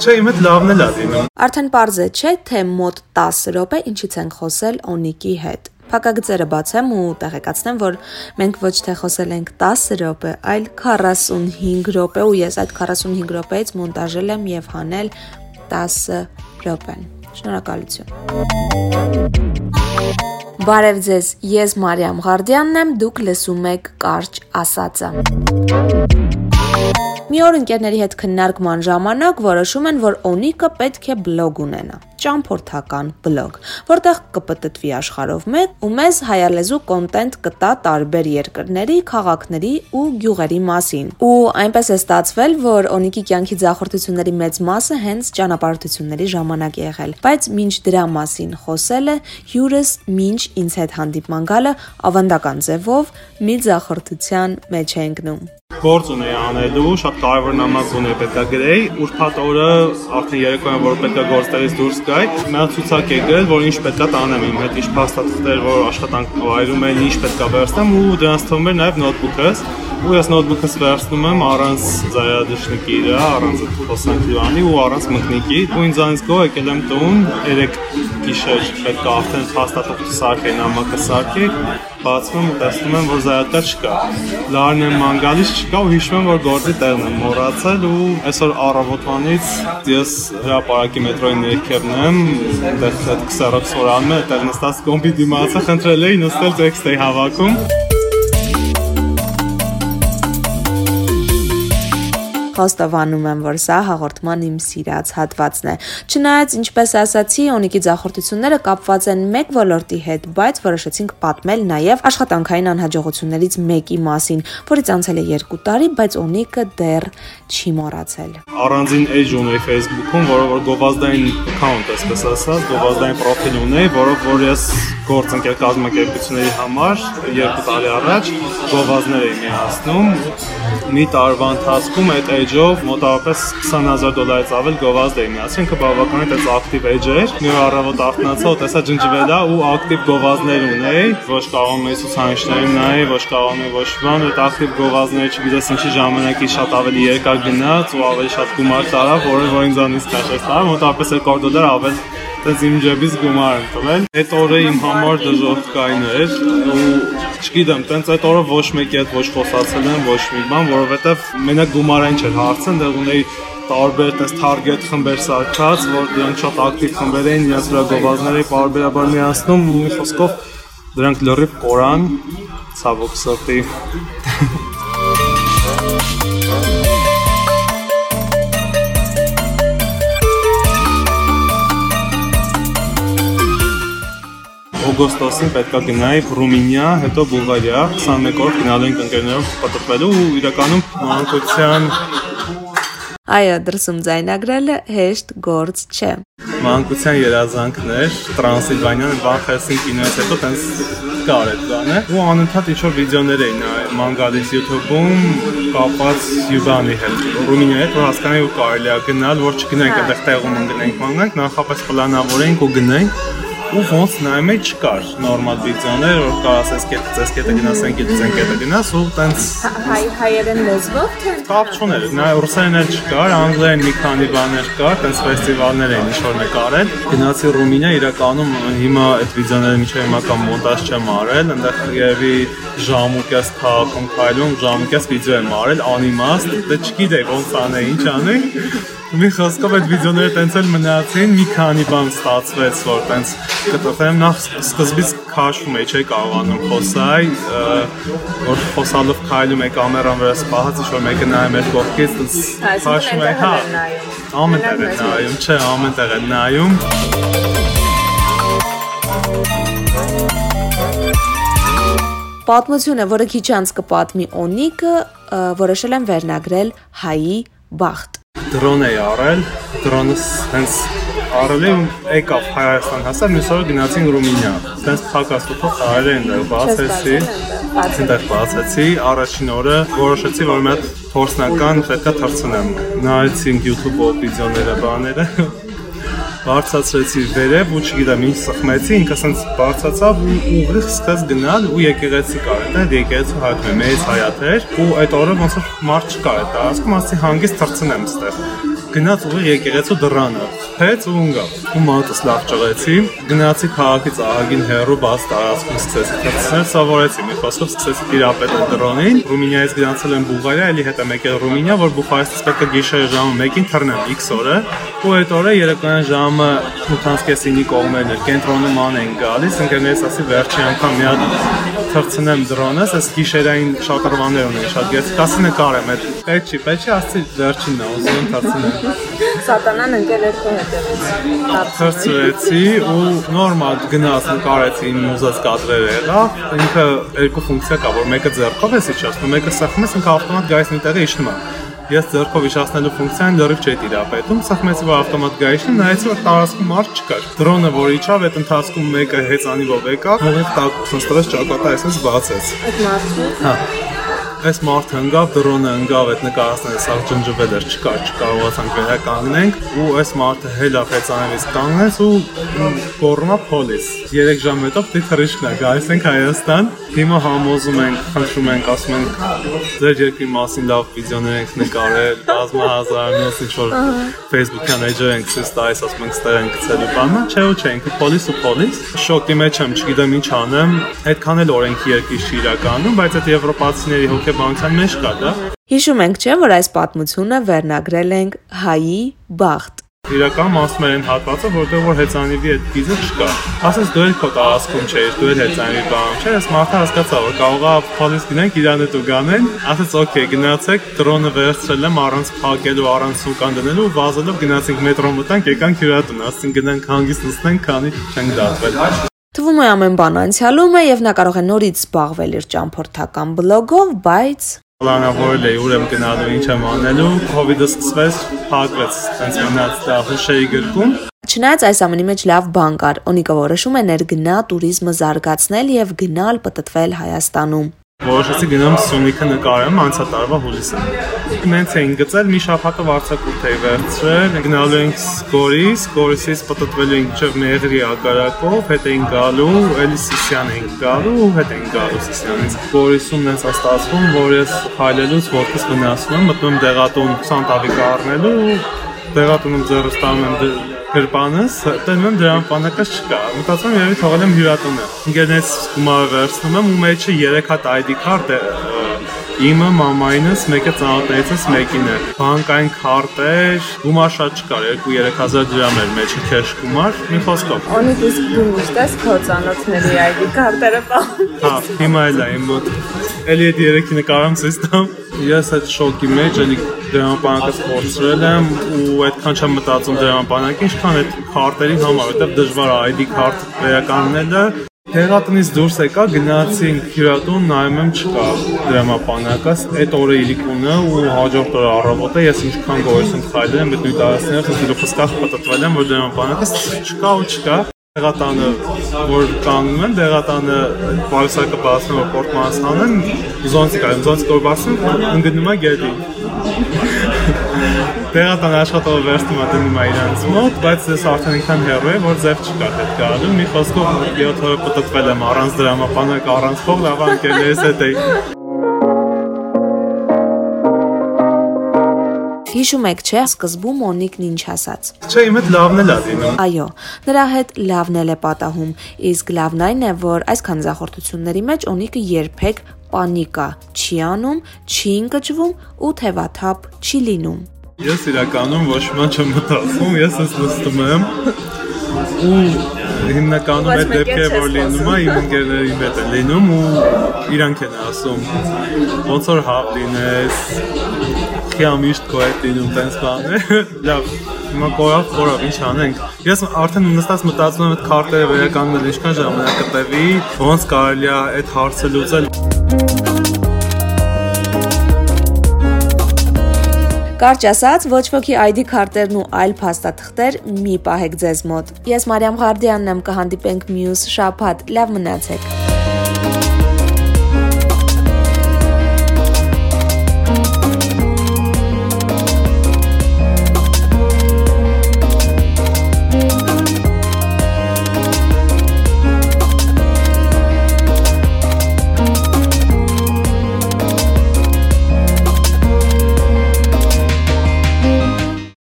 չէ, իմ հետ լավն էլ ա լինում։ Արդեն པարզ է, չէ, թե մոտ 10 րոպե ինչից են խոսել Օնիկի հետ։ Փակագծերը բացեմ ու տեղեկացնեմ, որ մենք ոչ թե խոսել ենք 10 րոպե, այլ 45 րոպե ու ես այդ 45 րոպեից մոնտաժել եմ եւ հանել 10 րոպեն։ Շնորհակալություն։ Բարև ձեզ, ես Մարիամ Ղարդյանն եմ, դուք լսում եք Կարճ ասածը։ Մի օր ընկերների հետ քննարկման ժամանակ որոշում են, որ Օնիկը պետք է բլոգ ունենա ճամփորդական բլոգ, որտեղ կպտտվի աշխարհով մեկ ու մեզ հայալեզու կոնտենտ կտա տարբեր երկրների, քաղաքների ու գյուղերի մասին։ Ու այնպես է ստացվել, որ Օնիկի կյանքի ձախորդությունների մեծ մասը հենց ճանապարհորդությունների ժամանակ է եղել, բայց մինչ դրա մասին խոսելը հյուրս մինչ ինձ հետ հանդիպման գալը ավանդական ձևով մի ձախորդության մեջ է ընկնում գործ ունեի անելու, շատ կարևոր նամակ ունեի պետքա գրեի, ուրբաթ օրը արդեն երեկոյան որ պետքա գործերից դուրս գայ, մի ցուցակ է գրել, որ ինչ պետքա տանեմ իմ հետ, ինչ փաստաթղթեր, որ աշխատանք վայրում են, ինչ պետքա վերցնեմ ու դրանց թվում էր նաև նոթբուքս ու ես նոթբուքս վերցնում եմ առանց զայադշնիկի իր, առանց խոսանքի բանի ու առանց մկնիկի ու ինձ այնց գո եկել եմ տուն 3 գիշեր պետք է արդեն փաստաթղթը սարքեի, նամակը սարքեի, բացվում ու տեսնում եմ որ զայատը չկա։ Լարն եմ ման գալիս չկա ու հիշում եմ որ գործի տեղն եմ մոռացել ու այսօր առավոտվանից ես հրապարակի մետրոյի ներքևն եմ, այդտեղ այդ քսերոքս օրանում է, այդտեղ նստած կոմպի դիմացը խնդրել էի նստել տեքստ էի հավաքում խոստովանում եմ, որ սա հաղորդման իմ սիրած հատվածն է։ Չնայած, ինչպես ասացի, Օնիկի ձախորդությունները կապված են մեկ ոլորտի հետ, բայց որոշեցինք պատմել նաև աշխատանքային անհաջողություններից մեկի մասին, որից անցել է 2 տարի, բայց Օնիկը դեռ չի մոռացել։ Առանձին էջ ունեի Facebook-ում, որը որ գովազդային account, այսպես ասած, գովազդային պրոֆիլ ունեի, որով որ ես գործընկեր կազմակերպությունների համար 2 տարի առաջ գովազդներ էի միացնում։ Մի տարվա ընթացքում այդ էջով մոտավորապես 20000 դոլարից ավել գովազդ էի միացրին, ինքը բավականին այդպես ակտիվ էջ էր։ Մի օր առավոտ արթնացա ու տեսա ջնջվել է ու ակտիվ գովազդներ ունեի, ոչ կարող էի ցուցանիշներին նայի, ոչ կարող էի ոչ բան, այդ ակտիվ գովազդները չգիտես ինչի ժամանակի շատ ավելի երկար գնաց ու ավելի շատ գումար տարավ, որը որ ինձանից քաշեց տա, մոտավորապես 2 դոլար ավել Տես իմ ջեբից գումար եմ տվել։ Այդ օրը իմ համար դժոխքային էր ու չգիտեմ, տենց այդ օրը ոչ մեկի հետ ոչ խոսացել եմ, ոչ մի բան, որովհետև մենակ գումարային չէր հարցը, դեռ ունեի տարբեր տես target խմբեր սարքած, որ դրանք շատ ակտիվ խմբեր էին, իրաց վրա գովազդներ էի բարբերաբար միացնում ու մի խոսքով դրանք լրիվ կորան ցավոք սրտի օգոստոսին պետքա գնայի Ռումինիա, հետո Բուլղարիա, 21 օր գնալու ենք ընկերներով պատրաստվելու ու իրականում մանկության Այո, դրսում ձայնագրելը հեշտ գործ չէ։ Մանկության երազանքներ, Տրանսիլվանիան, Վան Հելսինկի կինոյից հետո տենց կար այդ բանը։ Ու անընդհատ ինչ-որ վիդեոներ էին գալիս YouTube-ում կապված Յուբանի հետ։ Ռումինիայի հետ հասկանայի ու կարելի է գնալ, որ չգնանք այդտեղ տեղում ընկնենք մանգանք, նախապես պլանավորենք ու գնենք ու ոնց նայում էի չկար նորմալ վիդեոներ, որ կար ասես կետ ծես կետը գնաս, այն կետը ծեն կետը գնաս ու տենց հայ հայերեն լեզվով թե կապ չուներ։ Նա ռուսերեն էլ չկար, անգլերեն մի քանի բաներ կար, տենց ֆեստիվալներ էին ինչ-որ մեկ արել։ Գնացի Ռումինիա, իրականում հիմա այդ վիդեոները միջև հիմա կամ մոնտաժ չեմ արել, այնտեղ երևի ժամուկես քաղաքում քայլում, ժամուկես վիդեո եմ արել, անիմաստ, դե չգիտեի ոնց անեի, ինչ անեի Մի խոսքով այդ վիդեոները տենց էլ մնացին, մի քանի բան ստացվեց, որ տենց կտղեմ նախ սկզբից քաշվում էի, չէի կարողանում խոսալ, որ խոսալով քայլում էի կամերան վրա սպահած, ինչ որ մեկը նայում էր կողքից, տենց քաշվում էի, հա։ Ամեն տեղ է նայում, չէ, ամեն տեղ է նայում։ Պատմությունը, որը քիչ անց կպատմի Օնիկը, որոշել եմ վերնագրել Հայի բախտ դրոն էի առել, դրոնս հենց առել եմ եկավ Հայաստան հասավ, մյուս օրը գնացին Ռումինիա։ Տենց փակաստուփով տարել են դեռ բացեցի։ Այնտեղ բացեցի, առաջին օրը որոշեցի, որ մի հատ փորձնական պետքա թռցնեմ։ Նայեցի YouTube-ով վիդեոները, բաները, բարձացրեցի վերև ու չգիտեմ ինչ սխմեցի, ինքը ասենց բարձացավ ու ուղիղ սկսեց գնալ ու եկեղեցի կար դա եկեղեցու է մեծ հայաթեր ու այդ օրը ոնց որ մարդ չկար այդ տարածքում, ասեցի հանգիստ թռցնեմ ստեղ գնաց ուղիղ եկեղեցու դռանը, փեց ու ընկավ։ Ու մատս լավ ճղեցի, գնացի քաղաքից ահագին հեռու բաց տարածքում սկսեցի թռցնել, սովորեցի մի խոսքով սկսեցի տիրապետել դրոնին։ Ռումինիայից գնացել եմ Բուլղարիա, ելի հետ եմ եկել Ռումինիա, որ Բուխարեստից պետք է գիշերը ժամը 1-ին թռնեմ X օրը, ու այդ օրը երեկոյան ժամը 8:30-ի կողմերն էր, կենտրոնում անեն գալիս, ընկերներս ասի վերջի անգամ մի հատ թրցնեմ դրոնս, այս գիշերային շատրվաններ ունեն շատ գեղեցիկ, ասի նկարեմ, այդ պետք չի, պետք չի, ասի վերջինն է, ուզում եմ թրցնեմ։ Սատանան ընկել էր քո հետևից։ Թրցրեցի ու նորմալ գնաց նկարեցի իմ ուզած կադրերը եղավ, ինքը երկու ֆունկցիա կա, որ մեկը ձեռքով է իջացնում, մեկը սեղմում ես, ինքը ավտոմատ գայս մի տեղը իջնում է ես ձեռքով իջացնելու ֆունկցիան լրիվ չէի տիրապետում, սխմեցի որ ավտոմատ գայիշն նայեցի որ տարածքում մարդ չկար։ Դրոնը որ իջավ, այդ ընթացքում մեկը հեծանիվով եկավ, հողի տակ ստրես ճակատը այսպես բացեց։ Այդ մարդը։ Հա այս մարդը ընկավ, դրոնը ընկավ, այդ նկարածները սա ջնջվել էր, չկար, չկարողացանք վերականգնենք ու այս մարդը հելավ հեծանելիս կանգնեց ու գոռնա փոլիս։ 3 ժամ հետո թռիչքն է գալիս ենք Հայաստան։ Հիմա համոզում ենք, խնդրում ենք, ասում ենք ձեր երկրի մասին լավ վիդեոներ ենք նկարել, բազմահազարանոց ինչ որ Facebook-յան էջը ենք ցույց տալիս, ասում ենք ստեղ ենք գցելու բանը, չէ ու չէ, ինքը police ու police։ Շոկի մեջ եմ, չգիտեմ ինչ անեմ, այդքան էլ օրենքի երկիր չի իրականում, բայց այդ եվրոպացիների հոգեբանության մեջ կա դա։ Հիշում ենք, չէ, որ այս պատմությունը վերնագրել ենք Հայի բախտ իրական ասում են հատվածը, որտեղ որ հեծանիվի այդ գիզը չկա։ Ասես դու էլ քո տարածքում չես, դու էլ հեծանիվի բան չէ, ես մարդը հասկացա, որ կարողա փոլիս գնանք իրան հետ ու գանեն, ասես օքեյ, գնացեք, դրոնը վերցրել եմ առանց փակելու, առանց սուկան դնելու, վազելով գնացինք մետրո մտանք, եկանք հյուրատուն, ասին գնանք հանգիստ նստենք, քանի չենք դատվել։ Թվում է ամեն բան անցյալում է եւ նա կարող է նորից զբաղվել իր ճամփորդական բլոգով, բայց Պլանավորել էի ուրեմն գնալու ինչ եմ անելու, Covid-ը սկսվեց, փակվեց, հենց մնաց դա հուշերի գրքում։ Չնայած այս ամենի մեջ լավ բան կար, Օնիկը որոշում է ներգնա туриզմը զարգացնել եւ գնալ պտտվել Հայաստանում։ Որոշեցի գնամ Սյունիքը նկարեմ անցյալ տարվա հուլիսին։ Նենց էին գծել մի շաբաթը վարձակույթ էի վերցրել, գնալու ենք Գորիս, Գորիսից պտտվելու ենք ճև Մեղրի ագարակով, հետ էին գալու, էլի Սիսիան էին գալու, հետ էին գալու Սիսիանից։ Գորիսում նենց է ստացվում, որ ես հայլելուց որպես վնասում եմ, մտնում դեղատուն Սանտավիկ առնելու, դեղատունում ձեռս տանում եմ գրպանս, տենում եմ դրան բանակած չկա։ Մտածում եմ երևի թողել եմ հյուրատունը։ Ինգերնեց գումարը վերցնում եմ ու մեջը 3 հատ ID է իմը մամայինս մեկը ծանոթներիցս մեկին է բանկային քարտեր գումար շատ չկար 2-3000 դրամ էր մեջը քեշ գումար մի խոսքով Ոնի իսկ դու միշտ ես քո ծանոթների ID քարտերը պահում հա հիմա էլ է իմ մոտ էլի այդ երեքի նկարам ցույց տամ ես այդ շոկի մեջ էլի դրամապանակս փորձրել եմ ու այդքան չեմ մտածում դրամապանակի ինչքան այդ քարտերի համար որտեվ դժվար է ID քարտ վերականգնելը Հեղատնից դուրս եկա, գնացինք հյուրատուն, նայում եմ չկա դրամապանակս, այդ օրը իլիկունը ու հաջորդ օրը առավոտը ես ինչքան գորես եմ խայլել եմ այդ նույն տարածքներով, ասելով հստակ պատտվել եմ, որ դրամապանակս չկա ու չկա։ Դեղատանը, որ կանգնում են, դեղատանը պարուսակը բացնում որ պորտմանս անեն, զոնցիկ այլ, զոնցիկ որ բացում, ընգնում է գետի։ Տեղական աշխատողը վերցնում է դնում է իրանց մոտ, բայց ես արդեն ինքան հեռու եմ, որ ձև չկա հետ գալու։ Մի խոսքով 7 օրը պատտվել եմ առանց դրամապանակ, առանց փող, լավ անկելես հետ էի։ Հիշում եք, չէ՞, սկզբում Մոնիկն ինչ ասաց։ Չէ, իմ հետ լավն էլ ա լինում։ Այո, նրա հետ լավն էլ է պատահում, իսկ լավն այն է, որ այս քանզախորտությունների մեջ Օնիկը երբեք պանիկա չի անում, չի ընկճվում ու թևաթափ չի լինում։ Ես իրականում ոչ մի չեմ մտածում, ես ես նստում եմ ու հիմնականում այդ դեպքերը որ լինում է իմ ընկերների հետ է լինում ու իրանք են ասում ոնց որ հավ լինես քիա միշտ քո հետ լինում տենց բաներ լավ հիմա կորավ կորավ ինչ անենք ես արդեն նստած մտածում եմ այդ քարտերը վերականգնել ինչքան ժամանակ կտևի ոնց կարելի է այդ հարցը լուծել Կարճ ասած, ոչ ոքի ID քարտերն ու այլ փաստաթղթեր մի պահեք ձեզ մոտ։ Ես Մարիամ Ղարդյանն եմ, կհանդիպենք մյուս շաբաթ։ Լավ մնացեք։